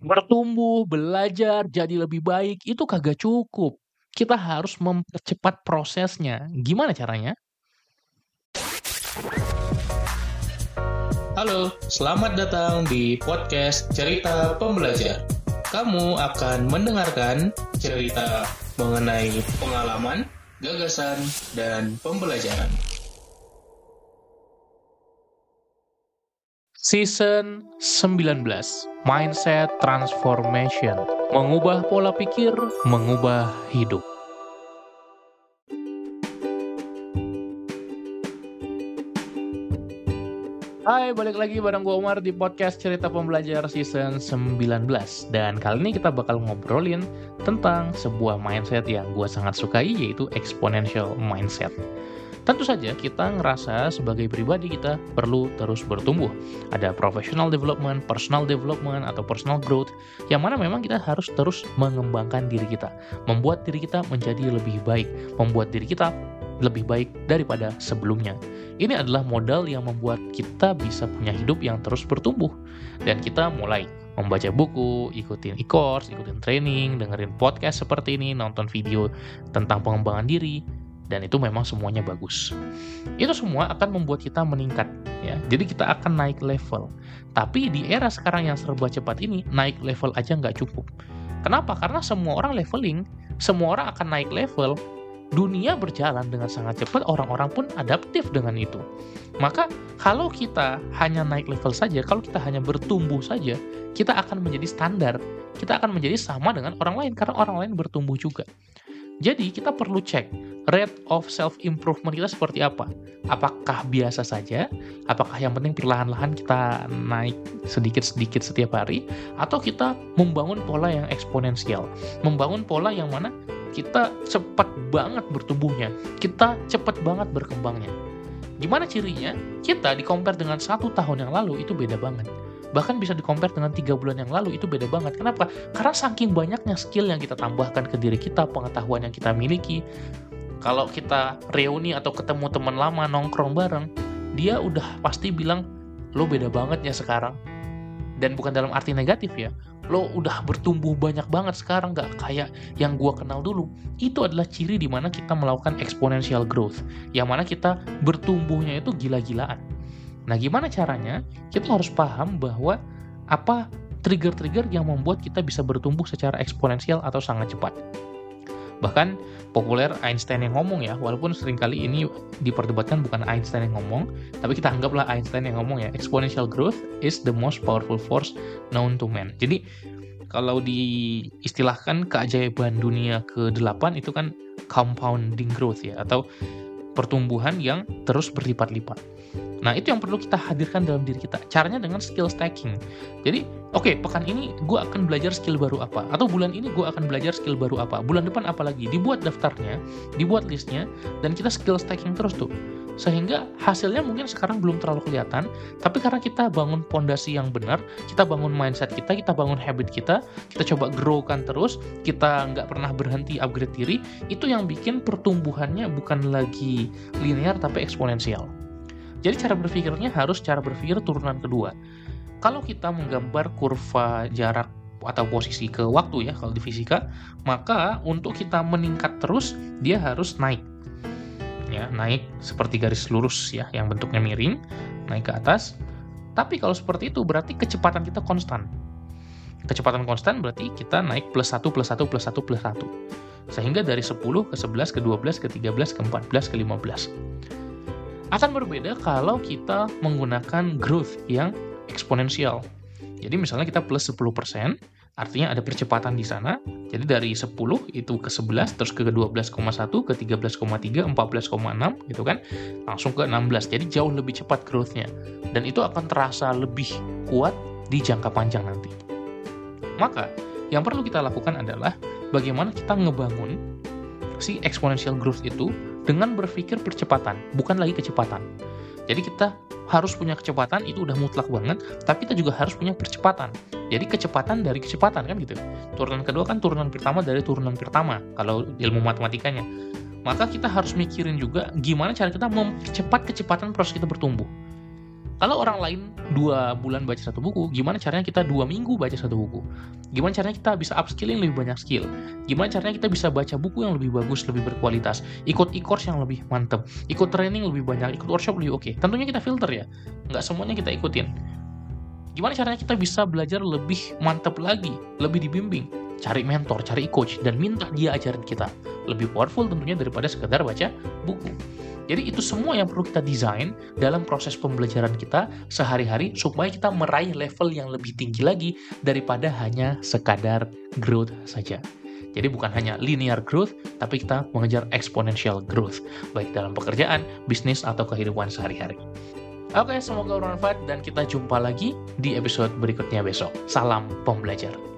Bertumbuh, belajar, jadi lebih baik, itu kagak cukup. Kita harus mempercepat prosesnya. Gimana caranya? Halo, selamat datang di podcast Cerita Pembelajar. Kamu akan mendengarkan cerita mengenai pengalaman, gagasan, dan pembelajaran. Season 19 Mindset Transformation. Mengubah pola pikir, mengubah hidup. Hai, balik lagi bareng gue Umar di podcast Cerita Pembelajar Season 19 Dan kali ini kita bakal ngobrolin tentang sebuah mindset yang gue sangat sukai yaitu Exponential Mindset Tentu saja kita ngerasa sebagai pribadi kita perlu terus bertumbuh. Ada professional development, personal development, atau personal growth, yang mana memang kita harus terus mengembangkan diri kita. Membuat diri kita menjadi lebih baik. Membuat diri kita lebih baik daripada sebelumnya. Ini adalah modal yang membuat kita bisa punya hidup yang terus bertumbuh. Dan kita mulai membaca buku, ikutin e-course, ikutin training, dengerin podcast seperti ini, nonton video tentang pengembangan diri, dan itu memang semuanya bagus. Itu semua akan membuat kita meningkat ya. Jadi kita akan naik level. Tapi di era sekarang yang serba cepat ini naik level aja nggak cukup. Kenapa? Karena semua orang leveling, semua orang akan naik level. Dunia berjalan dengan sangat cepat, orang-orang pun adaptif dengan itu. Maka kalau kita hanya naik level saja, kalau kita hanya bertumbuh saja, kita akan menjadi standar. Kita akan menjadi sama dengan orang lain karena orang lain bertumbuh juga. Jadi kita perlu cek rate of self improvement kita seperti apa. Apakah biasa saja? Apakah yang penting perlahan-lahan kita naik sedikit-sedikit setiap hari atau kita membangun pola yang eksponensial, membangun pola yang mana kita cepat banget bertumbuhnya, kita cepat banget berkembangnya. Gimana cirinya? Kita di compare dengan satu tahun yang lalu itu beda banget bahkan bisa di compare dengan tiga bulan yang lalu itu beda banget. Kenapa? Karena saking banyaknya skill yang kita tambahkan ke diri kita, pengetahuan yang kita miliki. Kalau kita reuni atau ketemu teman lama nongkrong bareng, dia udah pasti bilang lo beda banget ya sekarang. Dan bukan dalam arti negatif ya. Lo udah bertumbuh banyak banget sekarang gak kayak yang gua kenal dulu. Itu adalah ciri di mana kita melakukan exponential growth. Yang mana kita bertumbuhnya itu gila-gilaan Nah, gimana caranya? Kita harus paham bahwa apa trigger-trigger yang membuat kita bisa bertumbuh secara eksponensial atau sangat cepat. Bahkan populer Einstein yang ngomong ya, walaupun sering kali ini diperdebatkan bukan Einstein yang ngomong, tapi kita anggaplah Einstein yang ngomong ya, exponential growth is the most powerful force known to man. Jadi kalau diistilahkan keajaiban dunia ke-8 itu kan compounding growth ya, atau pertumbuhan yang terus berlipat-lipat. Nah, itu yang perlu kita hadirkan dalam diri kita. Caranya dengan skill stacking. Jadi, oke, okay, pekan ini gue akan belajar skill baru apa. Atau bulan ini gue akan belajar skill baru apa. Bulan depan apa lagi. Dibuat daftarnya, dibuat listnya, dan kita skill stacking terus tuh. Sehingga hasilnya mungkin sekarang belum terlalu kelihatan, tapi karena kita bangun pondasi yang benar, kita bangun mindset kita, kita bangun habit kita, kita coba growkan terus, kita nggak pernah berhenti upgrade diri, itu yang bikin pertumbuhannya bukan lagi linear tapi eksponensial. Jadi cara berpikirnya harus cara berpikir turunan kedua. Kalau kita menggambar kurva jarak atau posisi ke waktu ya kalau di fisika, maka untuk kita meningkat terus dia harus naik. Ya, naik seperti garis lurus ya yang bentuknya miring, naik ke atas. Tapi kalau seperti itu berarti kecepatan kita konstan. Kecepatan konstan berarti kita naik plus 1 plus 1 plus 1 plus 1. Sehingga dari 10 ke 11 ke 12 ke 13 ke 14 ke 15 akan berbeda kalau kita menggunakan growth yang eksponensial. Jadi misalnya kita plus 10%, artinya ada percepatan di sana. Jadi dari 10 itu ke 11, terus ke 12,1, ke 13,3, 14,6 gitu kan. Langsung ke 16. Jadi jauh lebih cepat growth-nya. Dan itu akan terasa lebih kuat di jangka panjang nanti. Maka yang perlu kita lakukan adalah bagaimana kita ngebangun si exponential growth itu dengan berpikir percepatan, bukan lagi kecepatan. Jadi kita harus punya kecepatan itu udah mutlak banget, tapi kita juga harus punya percepatan. Jadi kecepatan dari kecepatan kan gitu. Turunan kedua kan turunan pertama dari turunan pertama kalau ilmu matematikanya. Maka kita harus mikirin juga gimana cara kita mempercepat kecepatan proses kita bertumbuh. Kalau orang lain dua bulan baca satu buku, gimana caranya kita dua minggu baca satu buku? Gimana caranya kita bisa upskilling lebih banyak skill? Gimana caranya kita bisa baca buku yang lebih bagus, lebih berkualitas? Ikut e-course yang lebih mantep, ikut training lebih banyak, ikut workshop lebih oke. Tentunya kita filter ya, nggak semuanya kita ikutin. Gimana caranya kita bisa belajar lebih mantap lagi, lebih dibimbing? Cari mentor, cari coach, dan minta dia ajarin kita. Lebih powerful tentunya daripada sekedar baca buku. Jadi itu semua yang perlu kita desain dalam proses pembelajaran kita sehari-hari supaya kita meraih level yang lebih tinggi lagi daripada hanya sekadar growth saja. Jadi bukan hanya linear growth, tapi kita mengejar exponential growth, baik dalam pekerjaan, bisnis, atau kehidupan sehari-hari. Oke, semoga bermanfaat dan kita jumpa lagi di episode berikutnya besok. Salam pembelajar.